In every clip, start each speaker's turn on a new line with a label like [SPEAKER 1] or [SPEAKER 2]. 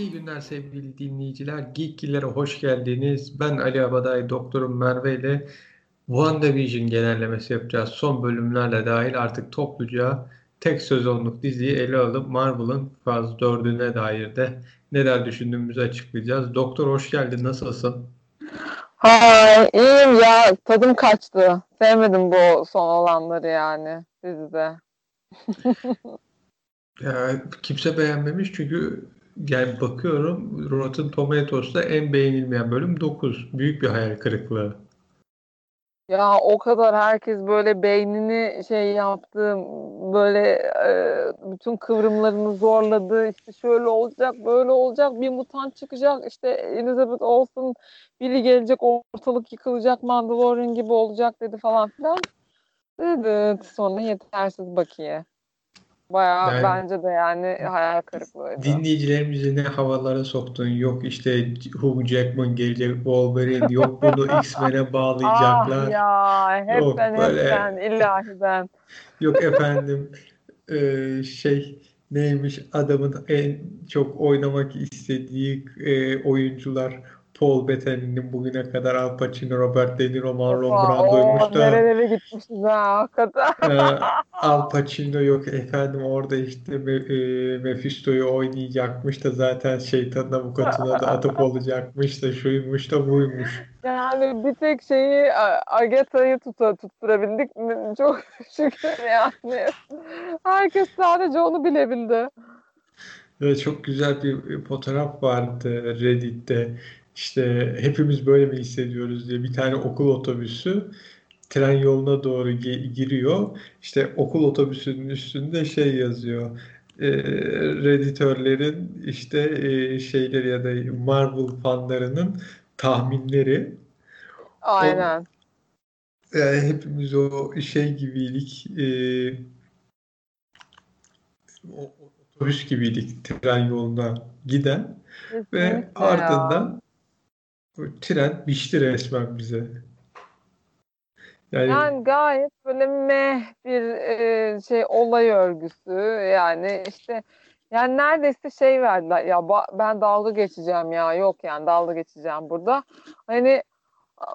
[SPEAKER 1] İyi günler sevgili dinleyiciler. Geekgiller'e hoş geldiniz. Ben Ali Abaday, doktorum Merve ile WandaVision genellemesi yapacağız. Son bölümlerle dahil artık topluca tek sezonluk diziyi ele alıp Marvel'ın faz 4'üne dair de neler düşündüğümüzü açıklayacağız. Doktor hoş geldin. Nasılsın?
[SPEAKER 2] Hay, iyiyim ya. Tadım kaçtı. Sevmedim bu son olanları yani dizide.
[SPEAKER 1] ya, kimse beğenmemiş çünkü yani bakıyorum Rotten Tomatoes'ta en beğenilmeyen bölüm 9. Büyük bir hayal kırıklığı.
[SPEAKER 2] Ya o kadar herkes böyle beynini şey yaptı, böyle e, bütün kıvrımlarını zorladı. İşte şöyle olacak, böyle olacak, bir mutant çıkacak. İşte Elizabeth Olsen biri gelecek, ortalık yıkılacak, Mandalorian gibi olacak dedi falan filan. Dedi sonra yetersiz bakiye. Bayağı yani, bence de yani hayal kırıklığıydı.
[SPEAKER 1] Dinleyicilerimizi ne havalara soktun. Yok işte Hugh Jackman gelecek Wolverine. Yok bunu X-Men'e bağlayacaklar.
[SPEAKER 2] ah ya hepten yok, böyle... hepten ilahi ben.
[SPEAKER 1] Yok efendim e, şey neymiş adamın en çok oynamak istediği e, oyuncular Paul Bettany'nin bugüne kadar Al Pacino, Robert De Niro, Marlon Brando'ymuş da.
[SPEAKER 2] Nerelere gitmişiz ha hakikaten.
[SPEAKER 1] e, Al Pacino yok efendim orada işte e, Mephisto'yu oynayacakmış da zaten şeytanın avukatına da atıp olacakmış da şuymuş da buymuş.
[SPEAKER 2] Yani bir tek şeyi Agatha'yı tuta, tutturabildik mi? Çok şükür yani. Herkes sadece onu bilebildi.
[SPEAKER 1] Evet, çok güzel bir fotoğraf vardı Reddit'te işte hepimiz böyle mi hissediyoruz diye bir tane okul otobüsü tren yoluna doğru giriyor. İşte okul otobüsünün üstünde şey yazıyor. E, Redditörlerin işte e, şeyleri ya da Marvel fanlarının tahminleri.
[SPEAKER 2] Aynen.
[SPEAKER 1] O, yani e, hepimiz o şey gibiydik. E, otobüs gibiydik tren yoluna giden Kesinlikle ve ardından ya tren biçti resmen bize.
[SPEAKER 2] Yani, yani gayet böyle meh bir e, şey olay örgüsü yani işte yani neredeyse şey verdiler ya ben dalga geçeceğim ya yok yani dalga geçeceğim burada. Hani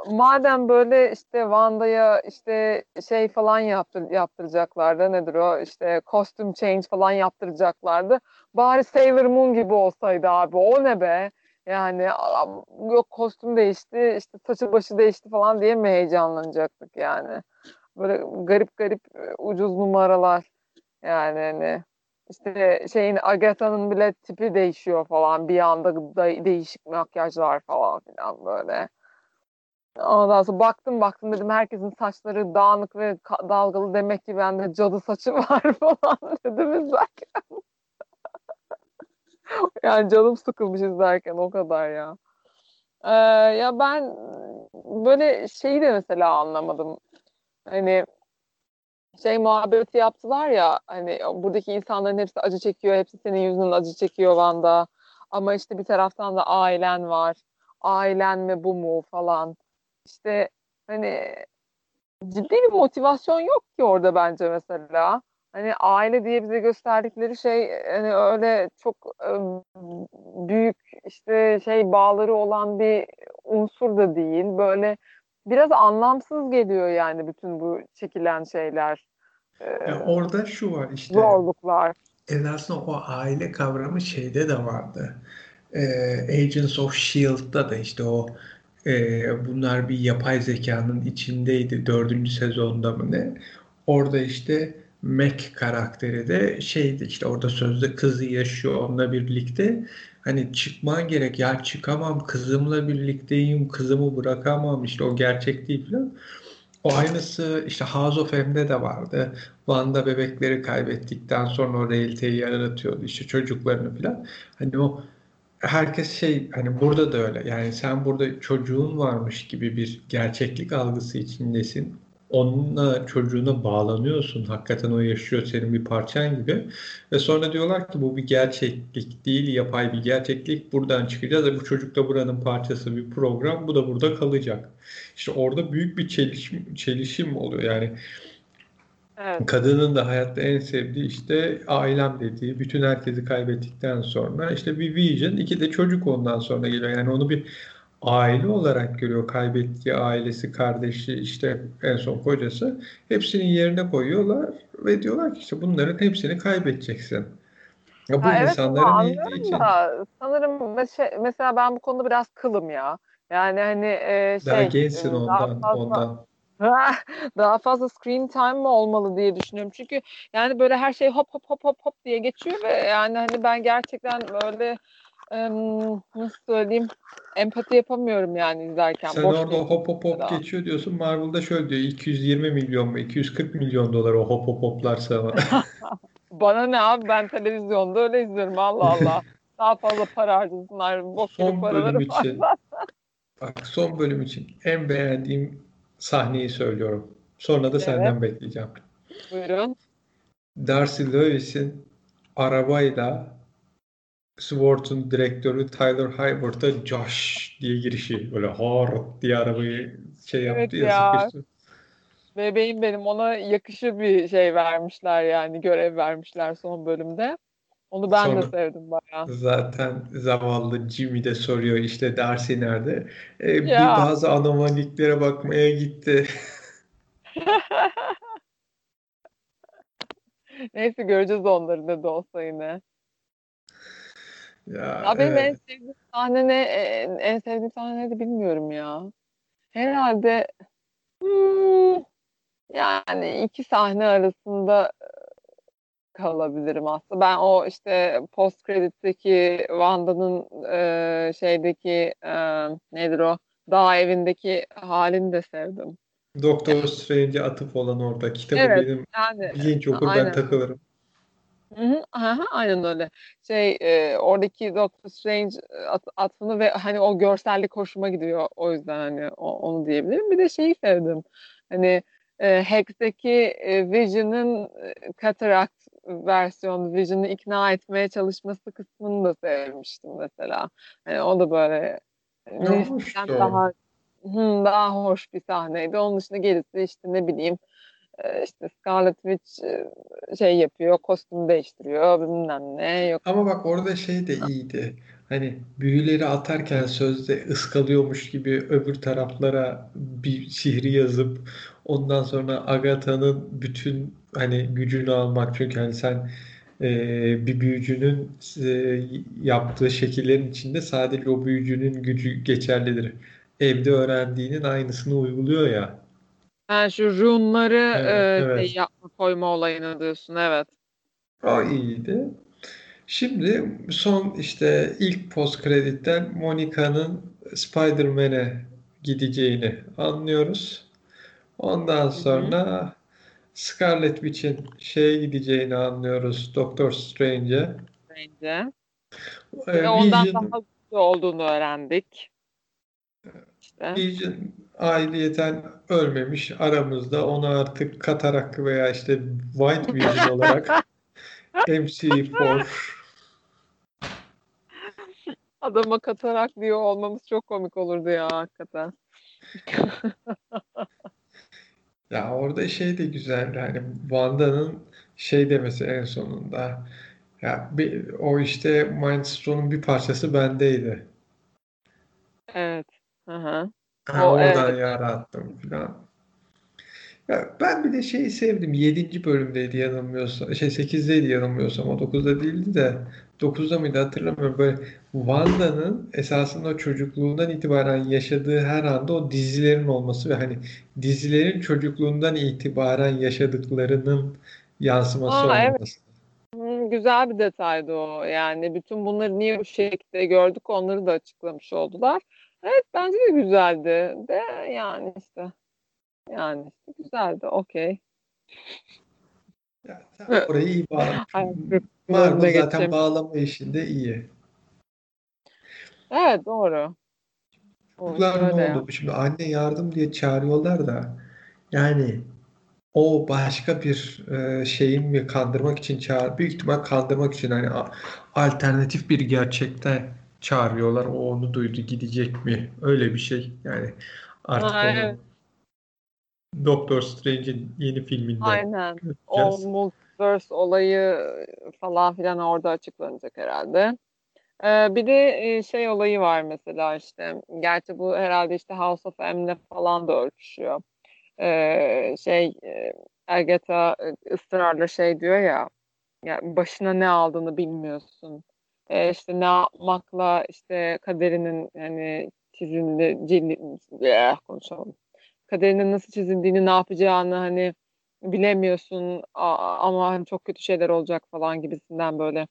[SPEAKER 2] madem böyle işte Wanda'ya işte şey falan yaptır, yaptıracaklardı nedir o işte kostüm change falan yaptıracaklardı. Bari Sailor Moon gibi olsaydı abi o ne be? Yani yok kostüm değişti, işte saçı başı değişti falan diye mi heyecanlanacaktık yani. Böyle garip garip ucuz numaralar yani hani işte şeyin Agatha'nın bile tipi değişiyor falan bir anda da değişik makyajlar falan filan böyle. Ondan sonra baktım baktım dedim herkesin saçları dağınık ve dalgalı demek ki bende cadı saçı var falan dedim izlerken. Yani canım sıkılmış izlerken o kadar ya. Ee, ya ben böyle şeyi de mesela anlamadım. Hani şey muhabbeti yaptılar ya hani buradaki insanların hepsi acı çekiyor. Hepsi senin yüzünden acı çekiyor Van'da. Ama işte bir taraftan da ailen var. Ailen mi bu mu falan. İşte hani ciddi bir motivasyon yok ki orada bence mesela hani aile diye bize gösterdikleri şey hani öyle çok büyük işte şey bağları olan bir unsur da değil. Böyle biraz anlamsız geliyor yani bütün bu çekilen şeyler.
[SPEAKER 1] Ya orada şu var işte.
[SPEAKER 2] Zorluklar.
[SPEAKER 1] Esasında o aile kavramı şeyde de vardı. Agents of S.H.I.E.L.D'da da işte o bunlar bir yapay zekanın içindeydi dördüncü sezonda mı ne? Orada işte Mac karakteri de şeydi işte orada sözde kızı yaşıyor onunla birlikte. Hani çıkman gerek ya çıkamam kızımla birlikteyim kızımı bırakamam işte o gerçek değil falan. O aynısı işte House of M'de de vardı. Van'da bebekleri kaybettikten sonra o realiteyi yaratıyordu işte çocuklarını falan. Hani o herkes şey hani burada da öyle yani sen burada çocuğun varmış gibi bir gerçeklik algısı içindesin onunla çocuğuna bağlanıyorsun. Hakikaten o yaşıyor senin bir parçan gibi. Ve sonra diyorlar ki bu bir gerçeklik değil, yapay bir gerçeklik. Buradan çıkacağız ve bu çocuk da buranın parçası bir program. Bu da burada kalacak. İşte orada büyük bir çelişim, çelişim oluyor. Yani Evet. Kadının da hayatta en sevdiği işte ailem dediği, bütün herkesi kaybettikten sonra işte bir vision, iki de çocuk ondan sonra geliyor. Yani onu bir aile olarak görüyor. Kaybettiği ailesi, kardeşi, işte en son kocası. Hepsinin yerine koyuyorlar ve diyorlar ki işte bunların hepsini kaybedeceksin.
[SPEAKER 2] Ya bu ha, evet, insanların iyiliği için. Da, sanırım mesela ben bu konuda biraz kılım ya. Yani hani e, şey.
[SPEAKER 1] Daha gençsin e, ondan. Fazla, ondan.
[SPEAKER 2] daha fazla screen time mi olmalı diye düşünüyorum. Çünkü yani böyle her şey hop hop hop hop hop diye geçiyor ve yani hani ben gerçekten böyle nasıl söyleyeyim empati yapamıyorum yani izlerken.
[SPEAKER 1] Sen Boş orada hop hop hop daha. geçiyor diyorsun. Marvel'da şöyle diyor 220 milyon mu 240 milyon dolar o hop hop hoplarsa ama.
[SPEAKER 2] Bana ne abi ben televizyonda öyle izliyorum Allah Allah. Daha fazla para harcasınlar. Boş son bölüm
[SPEAKER 1] için. bak son bölüm için en beğendiğim sahneyi söylüyorum. Sonra da evet. senden bekleyeceğim.
[SPEAKER 2] Buyurun.
[SPEAKER 1] Darcy Lewis'in arabayla Swart'un direktörü Tyler Hayworth'a Josh diye girişi. Böyle hard diye arabayı şey yaptı evet ya. ya.
[SPEAKER 2] Bebeğim benim ona yakışır bir şey vermişler yani görev vermişler son bölümde. Onu ben Sonra, de sevdim bayağı.
[SPEAKER 1] Zaten zavallı Jimmy de soruyor işte Darcy nerede? Ee, bir bazı anomaliklere bakmaya gitti.
[SPEAKER 2] Neyse göreceğiz onları ne de olsa yine. Ya, ya benim evet. en sevdiğim sahne ne? En, en sevdiğim sahne ne bilmiyorum ya. Herhalde hmm, yani iki sahne arasında kalabilirim aslında. Ben o işte post kreditteki Wanda'nın e, şeydeki e, nedir o dağ evindeki halini de sevdim.
[SPEAKER 1] Doktor Strange'e atıp olan orada. Kitabı evet, benim yani, bilinç okur aynen. ben takılırım.
[SPEAKER 2] Hı hı, aha, aynen öyle. Şey e, oradaki Doctor Strange at, atfını ve hani o görsellik hoşuma gidiyor. O yüzden hani o, onu diyebilirim. Bir de şeyi sevdim. Hani e, Hex'teki e, Vision'ın e, Cataract versiyon Vision'ı ikna etmeye çalışması kısmını da sevmiştim mesela. Yani o da böyle daha hı, daha hoş bir sahneydi. Onun dışında gerisi işte ne bileyim işte Scarlet Witch e, şey yapıyor, kostüm değiştiriyor, bilmem ne yok.
[SPEAKER 1] Ama bak orada şey de iyiydi. Hani büyüleri atarken sözde ıskalıyormuş gibi öbür taraflara bir sihri yazıp ondan sonra Agatha'nın bütün hani gücünü almak çünkü hani sen e, bir büyücünün e, yaptığı şekillerin içinde sadece o büyücünün gücü geçerlidir. Evde öğrendiğinin aynısını uyguluyor ya.
[SPEAKER 2] Yani şu runları evet, e, evet. Şey yapma koyma olayını diyorsun evet.
[SPEAKER 1] O iyiydi. Şimdi son işte ilk post kreditten Monica'nın Spider-Man'e gideceğini anlıyoruz. Ondan sonra Scarlet Witch'in şeye gideceğini anlıyoruz. Doctor Strange'e.
[SPEAKER 2] Strange'e. Ee, Ve ondan Vision, daha güçlü olduğunu öğrendik.
[SPEAKER 1] İşte. Vision ailiyeten ölmemiş aramızda. Onu artık katarak veya işte White Vision olarak MC4
[SPEAKER 2] Adama katarak diyor olmamız çok komik olurdu ya hakikaten.
[SPEAKER 1] Ya orada şey de güzeldi hani Wanda'nın şey demesi en sonunda ya bir, o işte Mind Stone'un bir parçası bendeydi.
[SPEAKER 2] Evet. Hı hı.
[SPEAKER 1] Ha, oradan evet. yarattım falan. Ya ben bir de şeyi sevdim. 7. bölümdeydi yanılmıyorsam. Şey 8'deydi yanılmıyorsam. O 9'da değildi de 9'da mıydı hatırlamıyorum. Böyle Wanda'nın esasında çocukluğundan itibaren yaşadığı her anda o dizilerin olması ve hani dizilerin çocukluğundan itibaren yaşadıklarının yansıması Aa, olması.
[SPEAKER 2] Evet. güzel bir detaydı o. Yani bütün bunları niye bu şekilde gördük onları da açıklamış oldular. Evet bence de güzeldi. De yani işte yani işte güzeldi. Okey.
[SPEAKER 1] Ya, orayı iyi bağlamış. Marvel zaten bağlama işinde iyi.
[SPEAKER 2] Evet doğru.
[SPEAKER 1] Çocuklar ne oldu? Şimdi anne yardım diye çağırıyorlar da yani o başka bir e, şeyin mi kandırmak için çağır büyük ihtimal kandırmak için hani alternatif bir gerçekte çağırıyorlar. O onu duydu gidecek mi? Öyle bir şey. Yani artık ha, onu evet. Doctor Strange'in yeni filminde.
[SPEAKER 2] Aynen. O multiverse olayı falan filan orada açıklanacak herhalde. Ee, bir de şey olayı var mesela işte. Gerçi bu herhalde işte House of M'le falan da örtüşüyor. Ee, şey Agatha ısrarla şey diyor ya yani başına ne aldığını bilmiyorsun. Ee, işte ne yapmakla işte kaderinin hani çizildi cildi konuşalım. Kaderinin nasıl çizildiğini ne yapacağını hani bilemiyorsun ama hani çok kötü şeyler olacak falan gibisinden böyle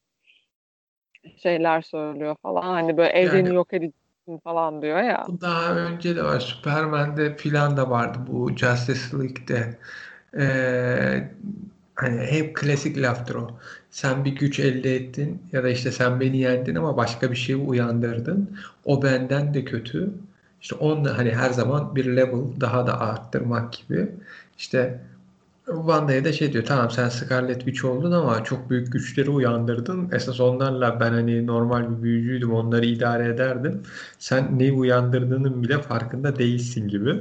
[SPEAKER 2] şeyler söylüyor falan. Hani böyle evreni yani, yok edeceksin falan diyor ya.
[SPEAKER 1] Bu daha önce de var. Superman'de filan da vardı bu Justice League'de. Ee, hani hep klasik laftır o. Sen bir güç elde ettin ya da işte sen beni yendin ama başka bir şeyi uyandırdın. O benden de kötü. İşte onunla hani her zaman bir level daha da arttırmak gibi. İşte Wanda'ya da şey diyor tamam sen Scarlet Witch oldun ama çok büyük güçleri uyandırdın. Esas onlarla ben hani normal bir büyücüydüm onları idare ederdim. Sen neyi uyandırdığının bile farkında değilsin gibi.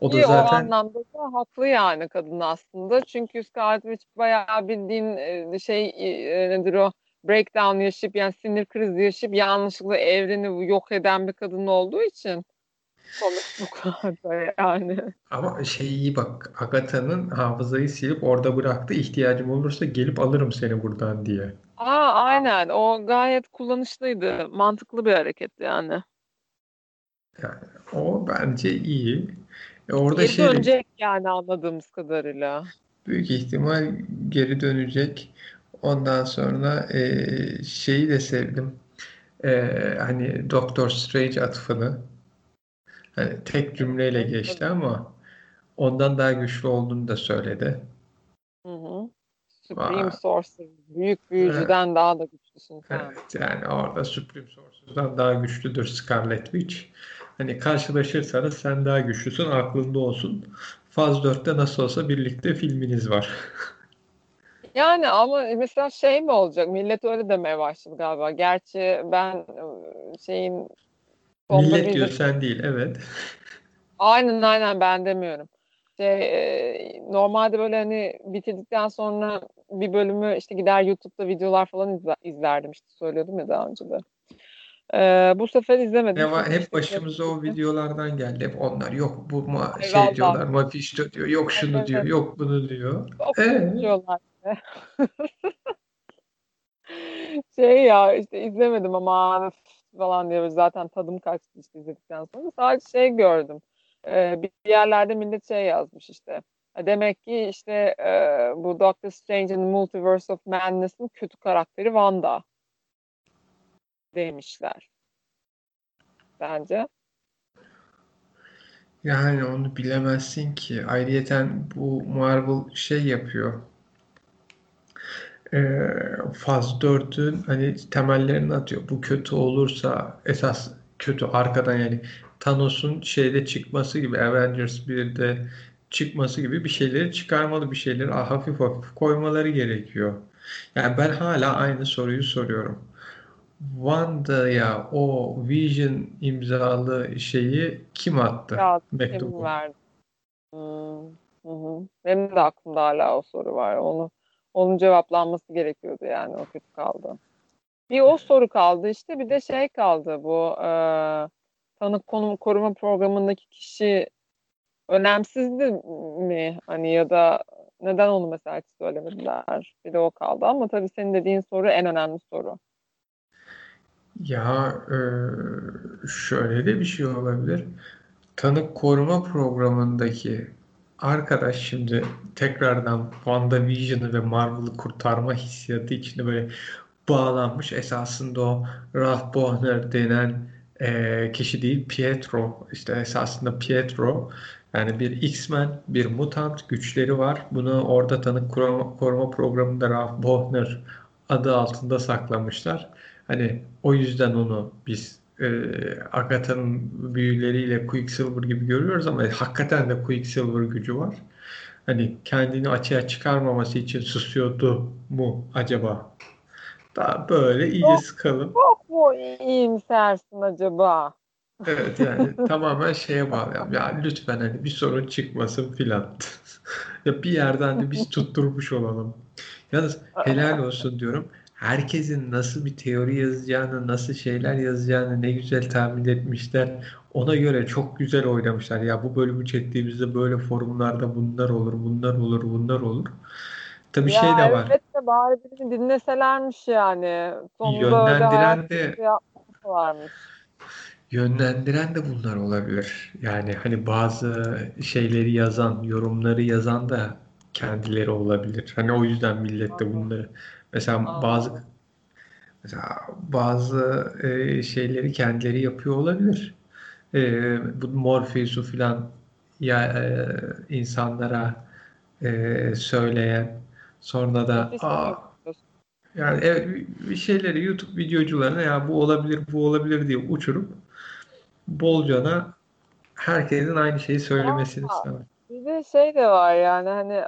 [SPEAKER 2] O da zaten... o anlamda da haklı yani kadın aslında. Çünkü Scarlet Witch bayağı bildiğin e, şey e, nedir o breakdown yaşayıp yani sinir krizi yaşayıp yanlışlıkla evreni yok eden bir kadın olduğu için. Sonuç bu kadar yani.
[SPEAKER 1] Ama şey iyi bak Agatha'nın hafızayı silip orada bıraktı ihtiyacım olursa gelip alırım seni buradan diye.
[SPEAKER 2] Aa aynen o gayet kullanışlıydı. Mantıklı bir hareket yani.
[SPEAKER 1] Yani o bence iyi. E orada
[SPEAKER 2] geri şey, dönecek yani anladığımız kadarıyla.
[SPEAKER 1] Büyük ihtimal geri dönecek. Ondan sonra e, şeyi de sevdim. E, hani Doctor Strange atıfını. Hani tek cümleyle geçti ama ondan daha güçlü olduğunu da söyledi.
[SPEAKER 2] Hı hı. Supreme Sorcerer. Büyük büyücüden evet. daha da güçlüsün
[SPEAKER 1] sen. Evet yani orada Supreme Sorcerer'dan daha güçlüdür Scarlet Witch. Hani karşılaşırsanız sen daha güçlüsün aklında olsun. Faz 4'te nasıl olsa birlikte filminiz var.
[SPEAKER 2] Yani ama mesela şey mi olacak? Millet öyle demeye başladı galiba. Gerçi ben ıı, şeyin
[SPEAKER 1] Millet diyor sen değil evet.
[SPEAKER 2] Aynen aynen ben demiyorum. Şey, e, normalde böyle hani bitirdikten sonra bir bölümü işte gider YouTube'da videolar falan izlerdim işte söylüyordum ya daha önce de. Ee, bu sefer izlemedim.
[SPEAKER 1] Ne var, hep başımıza o videolardan geldi. Hep onlar yok bu ma şey Eyvallah. diyorlar Mephisto diyor. Yok şunu evet, diyor. Yok bunu diyor. Çok ee? diyorlar.
[SPEAKER 2] şey ya işte izlemedim ama falan diye zaten tadım kaçtı işte izledikten sonra. Sadece şey gördüm. Ee, bir yerlerde millet şey yazmış işte. Demek ki işte e, bu Doctor Strange'in Multiverse of Madness'ın kötü karakteri Wanda demişler. Bence.
[SPEAKER 1] Yani onu bilemezsin ki. Ayrıyeten bu Marvel şey yapıyor. Ee, Faz 4'ün hani temellerini atıyor. Bu kötü olursa esas kötü arkadan yani Thanos'un şeyde çıkması gibi Avengers 1'de çıkması gibi bir şeyleri çıkarmalı bir şeyleri hafif hafif koymaları gerekiyor. Yani ben hala aynı soruyu soruyorum. Wanda'ya o Vision imzalı şeyi kim attı?
[SPEAKER 2] Ya, mektubu. Kim verdi? Hmm. Hı hı. Benim de aklımda hala o soru var. Onu onun cevaplanması gerekiyordu yani o kötü kaldı. Bir o soru kaldı işte bir de şey kaldı bu e, tanık konum koruma programındaki kişi önemsizdi mi hani ya da neden onu mesela hiç söylemediler bir de o kaldı ama tabii senin dediğin soru en önemli soru.
[SPEAKER 1] Ya e, şöyle de bir şey olabilir. Tanık koruma programındaki arkadaş şimdi tekrardan WandaVision'ı ve Marvel'ı kurtarma hissiyatı içinde böyle bağlanmış. Esasında o Ralph Bohner denen e, kişi değil Pietro. İşte esasında Pietro yani bir X-Men, bir mutant güçleri var. Bunu orada tanık koruma, koruma programında Ralph Bohner adı altında saklamışlar. Hani o yüzden onu biz e, Agatha'nın büyüleriyle Quicksilver gibi görüyoruz ama hakikaten de Quicksilver gücü var. Hani kendini açığa çıkarmaması için susuyordu mu acaba? Daha böyle iyice
[SPEAKER 2] çok,
[SPEAKER 1] sıkalım.
[SPEAKER 2] Çok mu iyimsersin acaba?
[SPEAKER 1] Evet yani tamamen şeye bağlı. Ya lütfen hani bir sorun çıkmasın filan. ya bir yerden de biz tutturmuş olalım. Yalnız helal olsun diyorum. Herkesin nasıl bir teori yazacağını, nasıl şeyler yazacağını ne güzel tahmin etmişler. Ona göre çok güzel oynamışlar. Ya bu bölümü çektiğimizde böyle forumlarda bunlar olur, bunlar olur, bunlar olur. Tabii ya şey de var.
[SPEAKER 2] Evet de bari birini dinleselermiş yani.
[SPEAKER 1] Sonunda Yönlendiren de varmış. Yönlendiren de bunlar olabilir. Yani hani bazı şeyleri yazan, yorumları yazan da kendileri olabilir. Hani o yüzden millet de bunları mesela Aa. bazı mesela bazı e, şeyleri kendileri yapıyor olabilir. E, bu Morpheus'u filan ya e, insanlara e, söyleyen sonra da aa, yani evet bir şeyleri YouTube videocularına ya bu olabilir bu olabilir diye uçurup bolcana herkesin aynı şeyi söylemesini istemek.
[SPEAKER 2] Bir de şey de var yani hani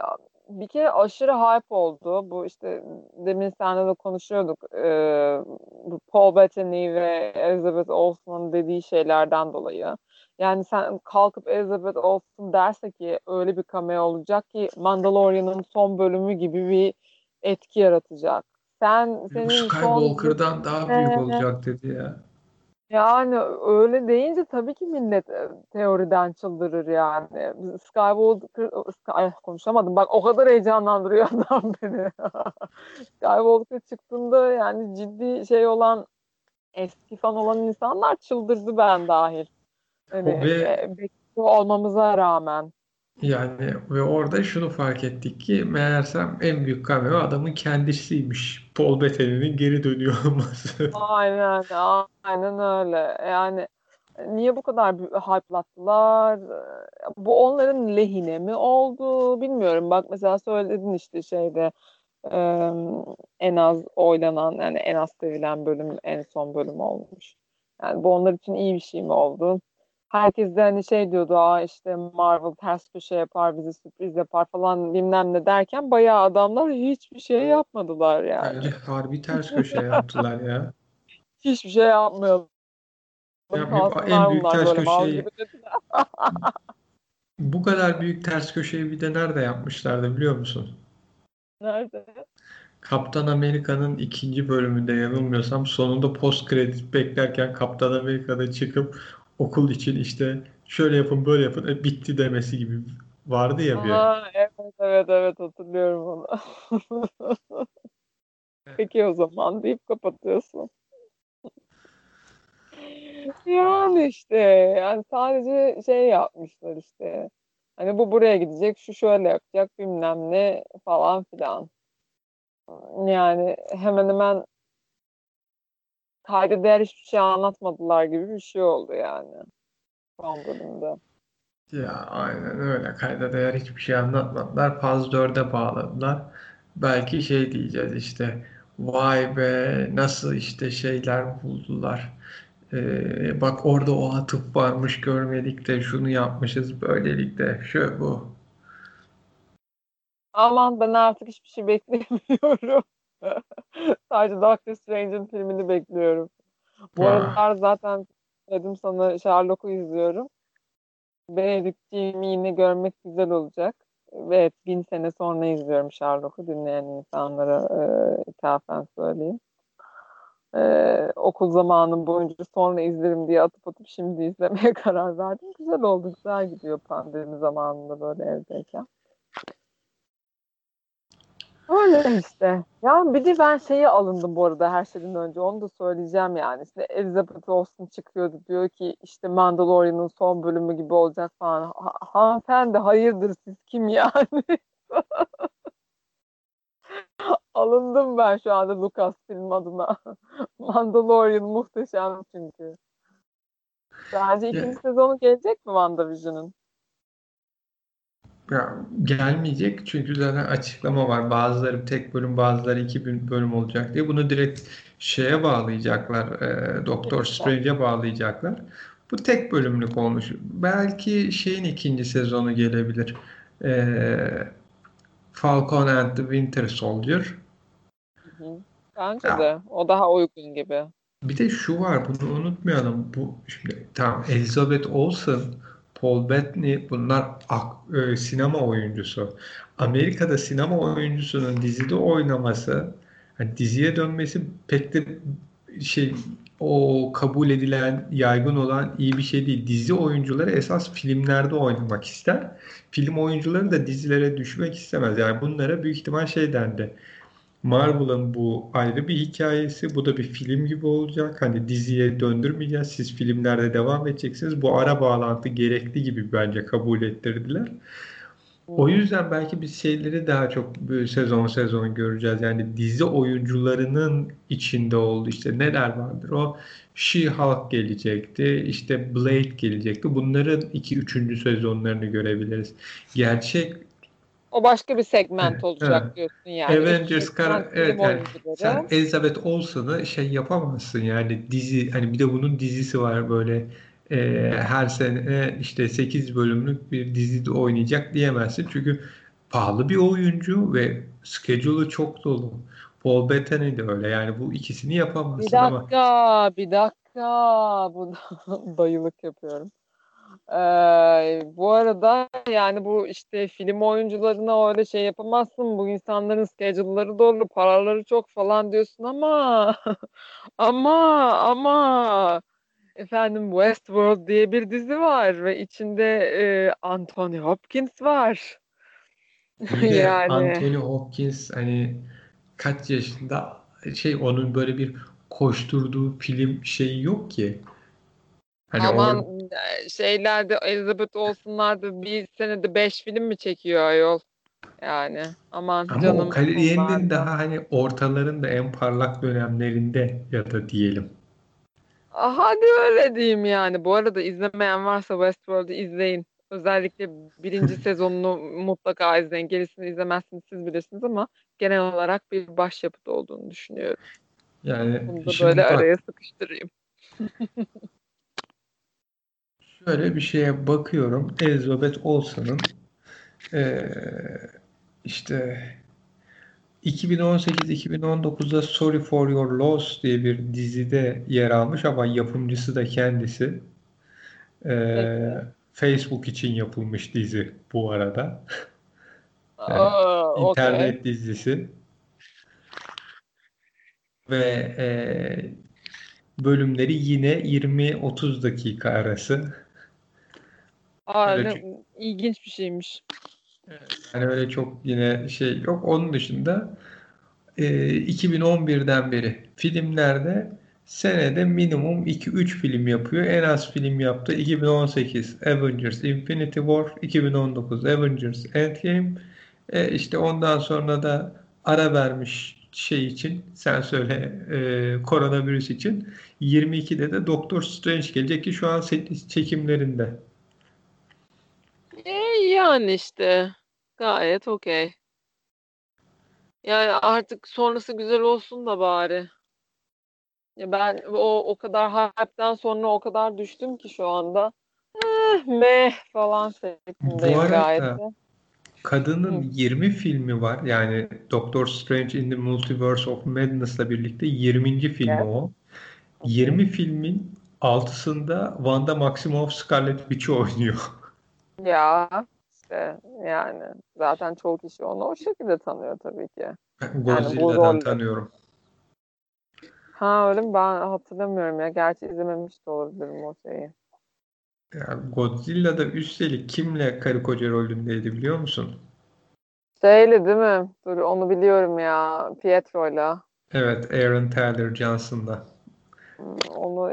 [SPEAKER 2] bir kere aşırı hype oldu. Bu işte demin seninle de konuşuyorduk. Ee, bu Paul Bettany ve Elizabeth Olsen'ın dediği şeylerden dolayı. Yani sen kalkıp Elizabeth Olsen derse ki öyle bir cameo olacak ki Mandalorian'ın son bölümü gibi bir etki yaratacak. Sen
[SPEAKER 1] senin Skywalker'dan son... daha büyük olacak dedi ya.
[SPEAKER 2] Yani öyle deyince tabii ki millet e, teoriden çıldırır yani. Skywalker, Ay, konuşamadım bak o kadar heyecanlandırıyor adam beni. Skywalker çıktığında yani ciddi şey olan eski fan olan insanlar çıldırdı ben dahil. Hani, ve, e, bekliyor olmamıza rağmen.
[SPEAKER 1] Yani ve orada şunu fark ettik ki meğersem en büyük cameo adamın kendisiymiş. Paul Bettany'nin geri dönüyor olması.
[SPEAKER 2] Aynen, aynen öyle. Yani niye bu kadar hype'lattılar? Bu onların lehine mi oldu bilmiyorum. Bak mesela söyledin işte şeyde en az oylanan yani en az sevilen bölüm en son bölüm olmuş. Yani bu onlar için iyi bir şey mi oldu? Herkes de hani şey diyordu aa işte Marvel ters köşe yapar bizi sürpriz yapar falan bilmem ne derken bayağı adamlar hiçbir şey yapmadılar yani.
[SPEAKER 1] Bence harbi ters köşe yaptılar ya.
[SPEAKER 2] Hiçbir şey yapmıyor. Ya, en büyük ters köşeyi
[SPEAKER 1] bu kadar büyük ters köşeyi bir de nerede yapmışlardı biliyor musun?
[SPEAKER 2] Nerede?
[SPEAKER 1] Kaptan Amerika'nın ikinci bölümünde yanılmıyorsam sonunda post kredi beklerken Kaptan Amerika'da çıkıp okul için işte şöyle yapın böyle yapın e, bitti demesi gibi vardı ya bir.
[SPEAKER 2] Aa, evet evet evet hatırlıyorum onu. Peki o zaman deyip kapatıyorsun. yani işte yani sadece şey yapmışlar işte. Hani bu buraya gidecek, şu şöyle yapacak bilmem ne falan filan. Yani hemen hemen kayda değer hiçbir şey anlatmadılar gibi bir şey oldu yani son bölümde.
[SPEAKER 1] Ya aynen öyle. Kayda değer hiçbir şey anlatmadılar. Paz 4'e bağladılar. Belki şey diyeceğiz işte vay be nasıl işte şeyler buldular. Ee, bak orada o atıp varmış görmedik de şunu yapmışız böylelikle şu bu.
[SPEAKER 2] Aman ben artık hiçbir şey beklemiyorum. Sadece Doctor Strange'in filmini bekliyorum. Bu aralar zaten dedim sana Sherlock'u izliyorum. Benedict yine görmek güzel olacak. Ve evet, bin sene sonra izliyorum Sherlock'u. Dinleyen insanlara e, ithafen söyleyeyim. Ee, okul zamanım boyunca sonra izlerim diye atıp atıp şimdi izlemeye karar verdim. Güzel oldu, güzel gidiyor pandemi zamanında böyle evdeyken. Öyle işte. Ya bir de ben şeyi alındım bu arada her şeyden önce. Onu da söyleyeceğim yani. İşte Elizabeth Olsen çıkıyordu. Diyor ki işte Mandalorian'ın son bölümü gibi olacak falan. Ha, hanımefendi hayırdır siz kim yani? Alındım ben şu anda Lucas film adına. Mandalorian muhteşem çünkü. Bence ikinci sezonu gelecek mi WandaVision'ın?
[SPEAKER 1] Ya, gelmeyecek çünkü zaten açıklama var. Bazıları tek bölüm, bazıları iki bölüm olacak diye. Bunu direkt şeye bağlayacaklar. E, Doktor Strange'e bağlayacaklar. Bu tek bölümlük olmuş. Belki şeyin ikinci sezonu gelebilir. E, Falcon and the Winter Soldier.
[SPEAKER 2] Bence ya. de. O daha uygun gibi.
[SPEAKER 1] Bir de şu var bunu unutmayalım. Bu şimdi tamam Elizabeth Olsen, Paul Bettany bunlar e, sinema oyuncusu. Amerika'da sinema oyuncusunun dizide oynaması, yani diziye dönmesi pek de şey o kabul edilen, yaygın olan iyi bir şey değil. Dizi oyuncuları esas filmlerde oynamak ister. Film oyuncuları da dizilere düşmek istemez. Yani bunlara büyük ihtimal şey dendi. Marvel'ın bu ayrı bir hikayesi. Bu da bir film gibi olacak. Hani diziye döndürmeyeceğiz. Siz filmlerde devam edeceksiniz. Bu ara bağlantı gerekli gibi bence kabul ettirdiler. O yüzden belki biz şeyleri daha çok sezon sezon göreceğiz. Yani dizi oyuncularının içinde oldu. İşte neler vardır o? She-Hulk gelecekti. işte Blade gelecekti. Bunların 2-3. sezonlarını görebiliriz. Gerçek
[SPEAKER 2] o başka bir segment olacak evet. diyorsun yani.
[SPEAKER 1] Avengers kara, evet yani sen Elizabeth Olsen'ı şey yapamazsın yani dizi hani bir de bunun dizisi var böyle e, her sene işte 8 bölümlük bir dizide oynayacak diyemezsin. Çünkü pahalı bir oyuncu ve schedule'u çok dolu. Paul Bettany de öyle. Yani bu ikisini yapamazsın
[SPEAKER 2] bir dakika, ama. Bir dakika, Bu bayılık yapıyorum. Ee, bu arada yani bu işte film oyuncularına öyle şey yapamazsın. Bu insanların schedule'ları dolu, paraları çok falan diyorsun ama ama ama Efendim Westworld diye bir dizi var ve içinde e, Anthony Hopkins var.
[SPEAKER 1] Bir yani. Anthony Hopkins hani kaç yaşında şey onun böyle bir koşturduğu film şeyi yok ki.
[SPEAKER 2] Hani Aman or- şeylerde Elizabeth olsunlar da bir senede beş film mi çekiyor ayol? Yani aman
[SPEAKER 1] Ama
[SPEAKER 2] canım.
[SPEAKER 1] o kariyerinin daha hani ortalarında en parlak dönemlerinde ya da diyelim.
[SPEAKER 2] Hadi öyle diyeyim yani. Bu arada izlemeyen varsa Westworld'u izleyin. Özellikle birinci sezonunu mutlaka izleyin. Gerisini izlemezsiniz siz bilirsiniz ama genel olarak bir başyapıt olduğunu düşünüyorum.
[SPEAKER 1] Yani
[SPEAKER 2] Bunu da böyle bak, araya sıkıştırayım.
[SPEAKER 1] şöyle bir şeye bakıyorum. Elizabeth Olsen'ın ee, işte 2018-2019'da Sorry for Your Loss diye bir dizide yer almış ama yapımcısı da kendisi. Ee, Facebook için yapılmış dizi bu arada. yani oh, internet okay. dizisi. Ve e, bölümleri yine 20-30 dakika arası.
[SPEAKER 2] Aa, ne, ilginç bir şeymiş.
[SPEAKER 1] Yani öyle çok yine şey yok. Onun dışında e, 2011'den beri filmlerde senede minimum 2-3 film yapıyor. En az film yaptı 2018 Avengers Infinity War, 2019 Avengers Endgame. E, işte ondan sonra da ara vermiş şey için sen söyle e, koronavirüs için 22'de de Doctor Strange gelecek ki şu an çekimlerinde.
[SPEAKER 2] E, yani işte Gayet okey. Yani artık sonrası güzel olsun da bari. Ya ben o o kadar hype'den sonra o kadar düştüm ki şu anda. Eh, meh falan şeklindeyim
[SPEAKER 1] Bu gayet arada kadının Hı. 20 filmi var. Yani Doctor Strange in the Multiverse of Madness'la birlikte 20. filmi Evet. o. 20 filmin 6'sında Wanda Maximoff Scarlet Witch'i oynuyor.
[SPEAKER 2] Ya işte yani zaten çoğu kişi onu o şekilde tanıyor tabii ki.
[SPEAKER 1] Godzilla'dan yani tanıyorum.
[SPEAKER 2] Ha öyle mi? Ben hatırlamıyorum ya. Gerçi izlememiş de olabilirim o şeyi.
[SPEAKER 1] Ya Godzilla'da üstelik kimle karı koca rolündeydi biliyor musun?
[SPEAKER 2] Şeyli değil mi? Dur onu biliyorum ya. Pietro'yla.
[SPEAKER 1] Evet, Aaron Taylor Johnson'da.
[SPEAKER 2] Onu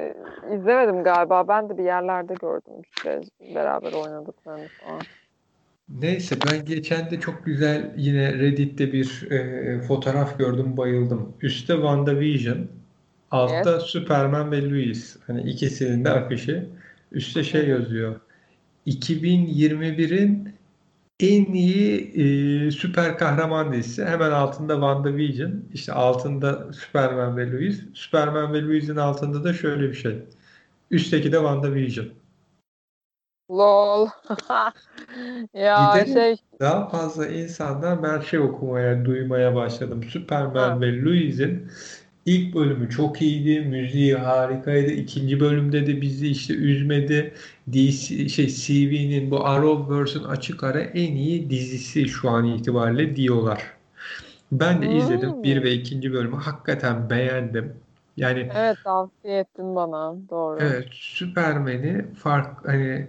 [SPEAKER 2] izlemedim galiba. Ben de bir yerlerde gördüm işte beraber oynadıklarını falan.
[SPEAKER 1] Neyse ben geçen de çok güzel yine Reddit'te bir e, fotoğraf gördüm bayıldım. Üstte WandaVision, altta evet. Superman ve Louis. Hani ikisinin de afişi. Üstte şey yazıyor. 2021'in en iyi e, süper kahraman dizisi. Hemen altında WandaVision. İşte altında Superman ve Louis. Superman ve Louis'in altında da şöyle bir şey. Üstteki de WandaVision.
[SPEAKER 2] Lol. ya Gidelim şey
[SPEAKER 1] daha fazla insandan ben şey okumaya, duymaya başladım. Superman ha. ve Louis'in İlk bölümü çok iyiydi. Müziği harikaydı. İkinci bölümde de bizi işte üzmedi. DC, şey CV'nin bu Arrowverse'ın açık ara en iyi dizisi şu an itibariyle diyorlar. Ben de izledim.
[SPEAKER 2] Hmm.
[SPEAKER 1] Bir ve ikinci bölümü hakikaten beğendim. Yani
[SPEAKER 2] Evet tavsiye ettin bana. Doğru.
[SPEAKER 1] evet Süpermen'i fark hani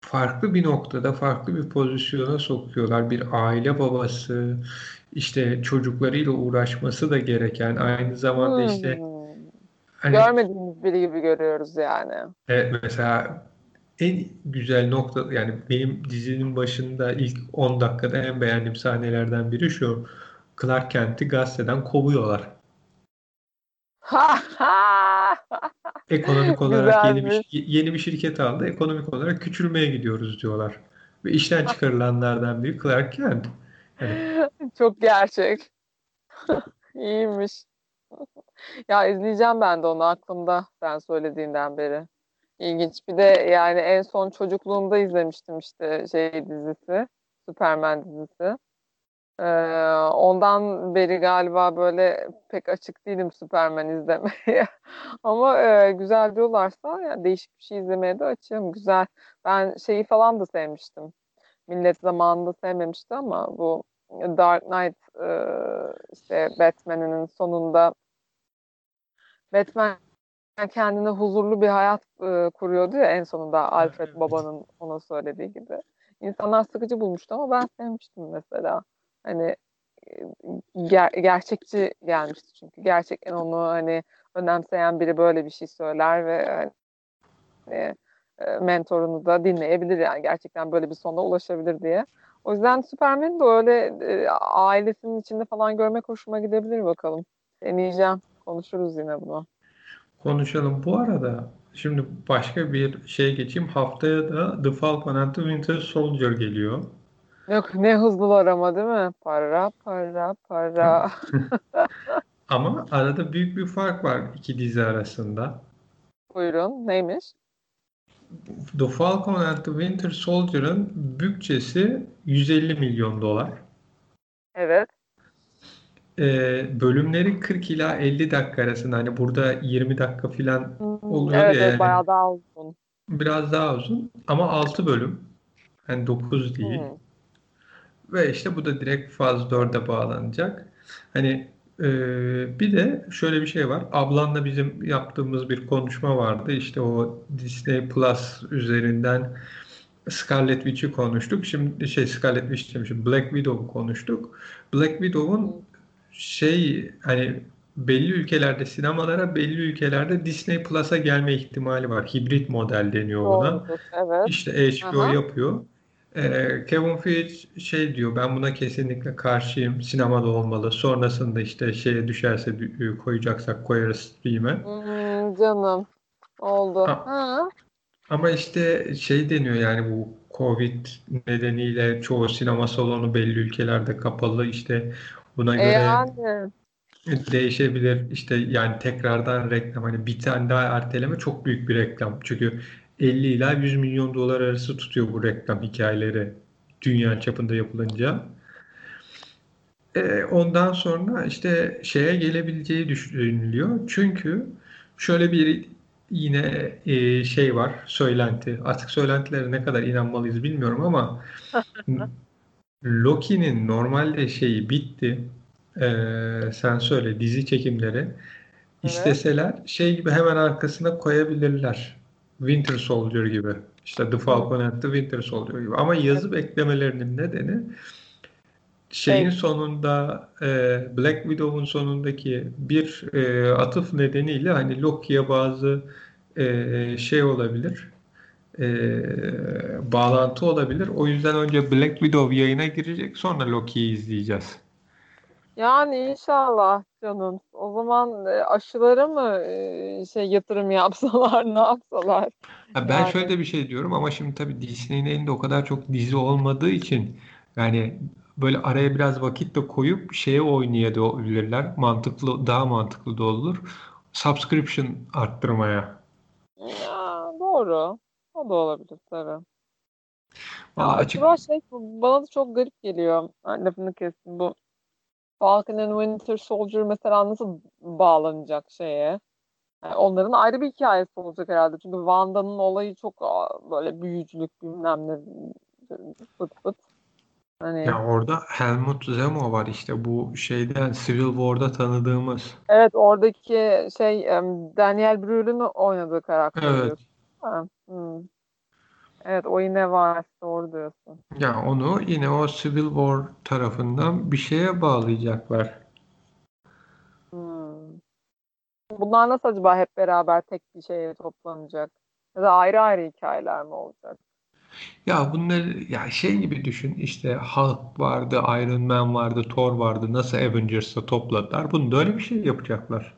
[SPEAKER 1] farklı bir noktada farklı bir pozisyona sokuyorlar. Bir aile babası, işte çocuklarıyla uğraşması da gereken aynı zamanda işte
[SPEAKER 2] Hmm.
[SPEAKER 1] hani
[SPEAKER 2] Görmediğimiz biri gibi görüyoruz yani.
[SPEAKER 1] evet, mesela en güzel nokta yani benim dizinin başında ilk 10 dakikada en beğendiğim sahnelerden biri şu. Clark Kent'i gazeteden kovuyorlar. Ekonomik olarak yeni bir yeni bir şirket aldı. Ekonomik olarak küçülmeye gidiyoruz diyorlar. Ve işten çıkarılanlardan biri Clark Kent. Yani
[SPEAKER 2] Çok gerçek. İyiymiş. Ya izleyeceğim ben de onu aklımda sen söylediğinden beri. İlginç. Bir de yani en son çocukluğumda izlemiştim işte şey dizisi. Superman dizisi. Ee, ondan beri galiba böyle pek açık değilim Superman izlemeye. Ama e, güzel diyorlarsa yani değişik bir şey izlemeye de açığım. Güzel. Ben şeyi falan da sevmiştim. Millet zamanında sevmemişti ama bu Dark Knight e, işte Batman'inin sonunda Batman kendine huzurlu bir hayat e, kuruyordu ya en sonunda Alfred
[SPEAKER 1] evet.
[SPEAKER 2] babanın ona söylediği gibi. İnsanlar sıkıcı bulmuştu ama ben sevmiştim mesela. Hani ger- gerçekçi gelmişti çünkü. Gerçekten onu hani önemseyen biri böyle bir şey söyler ve hani, mentorunu da dinleyebilir yani gerçekten böyle bir sona ulaşabilir diye. O yüzden Superman'i de öyle ailesinin içinde falan görmek hoşuma gidebilir bakalım. Deneyeceğim. Konuşuruz yine bunu.
[SPEAKER 1] Konuşalım. Bu arada şimdi başka bir şey geçeyim. Haftaya da The Falcon and the Winter Soldier geliyor.
[SPEAKER 2] Yok ne hızlılar ama değil mi? Para para para.
[SPEAKER 1] Ama arada büyük bir fark var iki dizi arasında.
[SPEAKER 2] Buyurun neymiş?
[SPEAKER 1] The Falcon and the Winter Soldier'ın bütçesi 150 milyon dolar.
[SPEAKER 2] Evet.
[SPEAKER 1] Ee, bölümleri 40 ila 50 dakika arasında. Hani burada 20 dakika falan
[SPEAKER 2] Hmm,
[SPEAKER 1] oluyor
[SPEAKER 2] evet
[SPEAKER 1] ya
[SPEAKER 2] evet
[SPEAKER 1] yani
[SPEAKER 2] bayağı daha uzun.
[SPEAKER 1] biraz daha uzun ama 6 bölüm. Yani 9 değil.
[SPEAKER 2] Hmm.
[SPEAKER 1] Ve işte bu da direkt faz 4'e bağlanacak. Hani e, bir de şöyle bir şey var. Ablanla bizim yaptığımız bir konuşma vardı. İşte o Disney Plus üzerinden Scarlet Witch'i konuştuk. Şimdi şey Scarlet Witch demişim. Black Widow'u konuştuk. Black Widow'un şey hani belli ülkelerde sinemalara, belli ülkelerde Disney Plus'a gelme ihtimali var. Hibrit model deniyor buna.
[SPEAKER 2] Doğrudur. Evet.
[SPEAKER 1] İşte HBO
[SPEAKER 2] Aha.
[SPEAKER 1] yapıyor. Ee, Kevin Feige şey diyor ben buna kesinlikle karşıyım. Sinemada olmalı. Sonrasında işte şeye düşerse dü- koyacaksak koyarız stream'e.
[SPEAKER 2] Hmm, canım. Oldu.
[SPEAKER 1] A-
[SPEAKER 2] Ha.
[SPEAKER 1] Ama işte şey deniyor yani bu Covid nedeniyle çoğu sinema salonu belli ülkelerde kapalı. İşte buna
[SPEAKER 2] E
[SPEAKER 1] göre
[SPEAKER 2] yani.
[SPEAKER 1] değişebilir. İşte yani tekrardan reklam hani bir tane daha erteleme çok büyük bir reklam. Çünkü 50 ila 100 milyon dolar arası tutuyor bu reklam hikayeleri dünya çapında yapılınca. E, ondan sonra işte şeye gelebileceği düşünülüyor. Çünkü şöyle bir yine e, şey var, söylenti. Artık söylentilere ne kadar inanmalıyız bilmiyorum ama Loki'nin normalde şeyi bitti. E, sen söyle dizi çekimleri.
[SPEAKER 2] Evet.
[SPEAKER 1] İsteseler şey gibi hemen arkasına koyabilirler. Winter Soldier gibi. İşte The Falcon and the Winter Soldier gibi. Ama yazıp eklemelerinin nedeni şeyin
[SPEAKER 2] Şey.
[SPEAKER 1] sonunda e, Black Widow'un sonundaki bir e, atıf nedeniyle hani Loki'ye bazı e, şey olabilir e, bağlantı olabilir. O yüzden önce Black Widow yayına girecek sonra Loki'yi izleyeceğiz.
[SPEAKER 2] Yani inşallah canım. O zaman e, aşılara mı e, şey yatırım yapsalar, ne yapsalar?
[SPEAKER 1] Ha, ben
[SPEAKER 2] Yani.
[SPEAKER 1] şöyle bir şey diyorum ama şimdi tabii Disney'in elinde o kadar çok dizi olmadığı için yani böyle araya biraz vakit de koyup şeye oynayabilirler. Mantıklı, daha mantıklı da olur. Subscription arttırmaya.
[SPEAKER 2] Ya, doğru. O da olabilir tabii.
[SPEAKER 1] Vallahi açık
[SPEAKER 2] acaba şey bana da çok garip geliyor. Lafını kestim bu. Falcon and Winter Soldier mesela nasıl bağlanacak şeye? Yani onların ayrı bir hikayesi olacak herhalde. Çünkü Wanda'nın olayı çok böyle büyücülük bilmem ne fıt fıt.
[SPEAKER 1] Hani... Ya orada Helmut Zemo var işte bu şeyden Civil War'da tanıdığımız.
[SPEAKER 2] Evet oradaki şey Daniel Brühl'ün oynadığı karakter.
[SPEAKER 1] Evet.
[SPEAKER 2] Hmm. Evet o yine var doğru diyorsun.
[SPEAKER 1] Ya onu yine o Civil War tarafından bir şeye bağlayacaklar.
[SPEAKER 2] Hmm. Bunlar nasıl acaba hep beraber tek bir şeye toplanacak? Ya da ayrı ayrı hikayeler mi olacak?
[SPEAKER 1] Ya bunları ya şey gibi düşün işte Hulk vardı, Iron Man vardı, Thor vardı. Nasıl Avengers'ta topladılar. Bunu da öyle bir şey yapacaklar.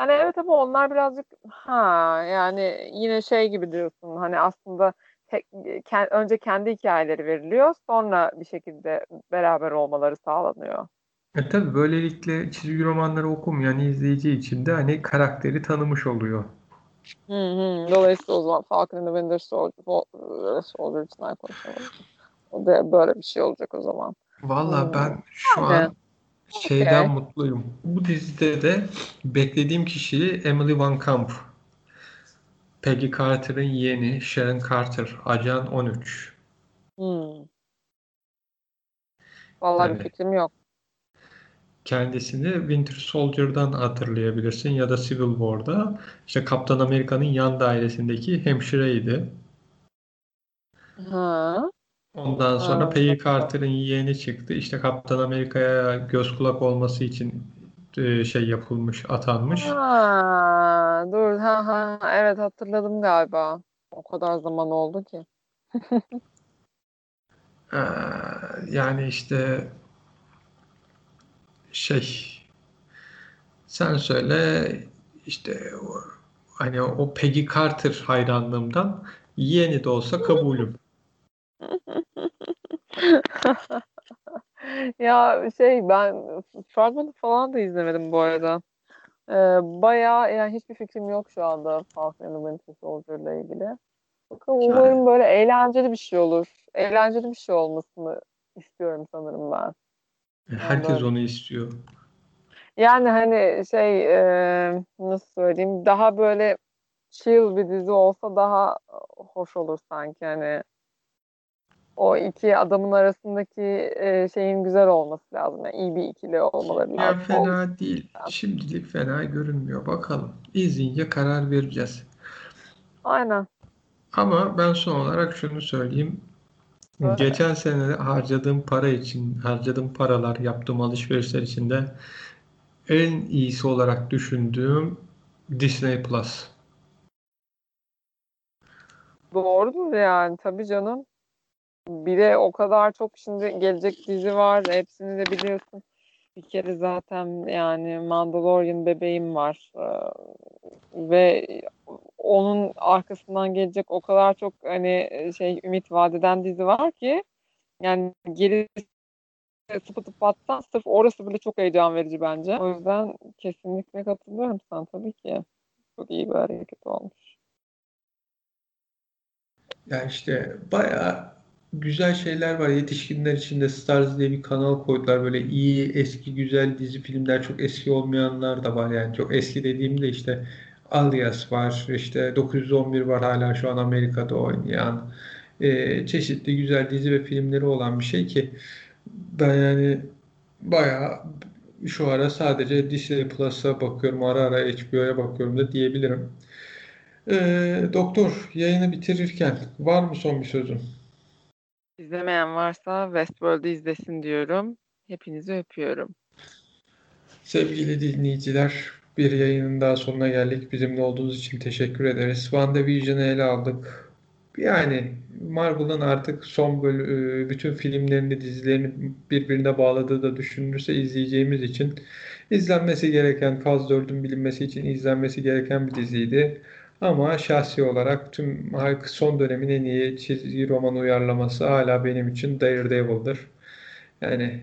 [SPEAKER 2] Yani evet ama onlar birazcık ha yani yine şey gibi diyorsun hani aslında tek, kend, önce kendi hikayeleri veriliyor sonra bir şekilde beraber olmaları sağlanıyor.
[SPEAKER 1] E tabii böylelikle çizgi romanları okumayan izleyici için de hani karakteri tanımış oluyor.
[SPEAKER 2] Hı hı. Dolayısıyla o zaman Falcon and the Winter Soldier, Soldier için konuşalım. O da böyle bir şey olacak o zaman.
[SPEAKER 1] Valla ben şu yani. an şeyden okay. mutluyum. Bu dizide de beklediğim kişi Emily Van Camp. Peggy Carter'ın yeğeni Sharon Carter. Ajan 13.
[SPEAKER 2] Hmm. Vallahi yani, bir fikrim yok.
[SPEAKER 1] Kendisini Winter Soldier'dan hatırlayabilirsin ya da Civil War'da. İşte Kaptan Amerika'nın yan dairesindeki hemşireydi.
[SPEAKER 2] Ha.
[SPEAKER 1] Ondan sonra ha, Peggy Carter'ın yeğeni çıktı. İşte Kaptan Amerika'ya göz kulak olması için e, şey yapılmış, atanmış.
[SPEAKER 2] Ha, dur ha ha evet hatırladım galiba. O kadar zaman oldu ki.
[SPEAKER 1] Ee, yani işte şey sen söyle işte hani o Peggy Carter hayranlığımdan yeğeni de olsa kabulüm.
[SPEAKER 2] ya şey ben fragmanı falan da izlemedim bu arada. Ee, bayağı yani hiçbir fikrim yok şu anda Falcon and the Winter Soldier ile ilgili. Bakalım yani. umarım böyle eğlenceli bir şey olur. Eğlenceli bir şey olmasını istiyorum sanırım ben.
[SPEAKER 1] Herkes yani onu istiyor.
[SPEAKER 2] Yani hani şey e, nasıl söyleyeyim daha böyle chill bir dizi olsa daha hoş olur sanki hani o iki adamın arasındaki e, şeyin güzel olması lazım. Yani iyi bir ikili olmaları
[SPEAKER 1] lazım. Fena değil. Şimdilik fena görünmüyor. Bakalım. İzleyince karar vereceğiz.
[SPEAKER 2] Aynen.
[SPEAKER 1] Ama ben son olarak şunu söyleyeyim. Öyle. Geçen sene harcadığım para için, harcadığım paralar, yaptığım alışverişler içinde en iyisi olarak düşündüğüm Disney Plus.
[SPEAKER 2] Doğrudur yani tabii canım. Bir de o kadar çok şimdi gelecek dizi var. Hepsini de biliyorsun. Bir kere zaten yani Mandalorian bebeğim var. Ee, ve onun arkasından gelecek o kadar çok hani şey ümit vadeden dizi var ki yani geri sıpıtıp battan sırf orası bile çok heyecan verici bence. O yüzden kesinlikle katılıyorum sana tabii ki. Çok iyi bir hareket olmuş.
[SPEAKER 1] Ya işte bayağı güzel şeyler var. Yetişkinler için de Stars diye bir kanal koydular. Böyle iyi, eski, güzel dizi filmler. Çok eski olmayanlar da var. Yani çok eski dediğimde işte Alias var. işte 911 var hala şu an Amerika'da oynayan. Ee, çeşitli güzel dizi ve filmleri olan bir şey ki ben yani bayağı şu ara sadece Disney Plus'a bakıyorum. Ara ara HBO'ya bakıyorum da diyebilirim. Ee, doktor yayını bitirirken var mı son bir sözün?
[SPEAKER 2] İzlemeyen varsa Westworld'u izlesin diyorum. Hepinizi öpüyorum.
[SPEAKER 1] Sevgili dinleyiciler, bir yayının daha sonuna geldik. Bizimle olduğunuz için teşekkür ederiz. WandaVision'ı ele aldık. Yani Marvel'ın artık son bölü, e, bütün filmlerini, dizilerini birbirine bağladığı da düşünülürse izleyeceğimiz için izlenmesi gereken, Faz 4'ün bilinmesi için izlenmesi gereken bir diziydi. Ama şahsi olarak tüm son dönemin en iyi çizgi roman uyarlaması hala benim için Daredevil'dır. Yani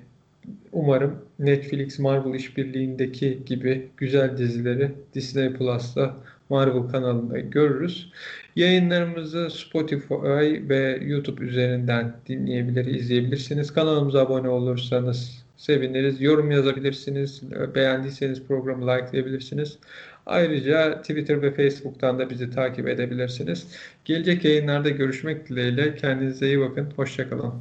[SPEAKER 1] umarım Netflix Marvel işbirliğindeki gibi güzel dizileri Disney Plus'ta Marvel kanalında görürüz. Yayınlarımızı Spotify ve YouTube üzerinden dinleyebilir, izleyebilirsiniz. Kanalımıza abone olursanız seviniriz. Yorum yazabilirsiniz. Beğendiyseniz programı likelayabilirsiniz. Ayrıca Twitter ve Facebook'tan da bizi takip edebilirsiniz. Gelecek yayınlarda görüşmek dileğiyle. Kendinize iyi bakın. Hoşçakalın.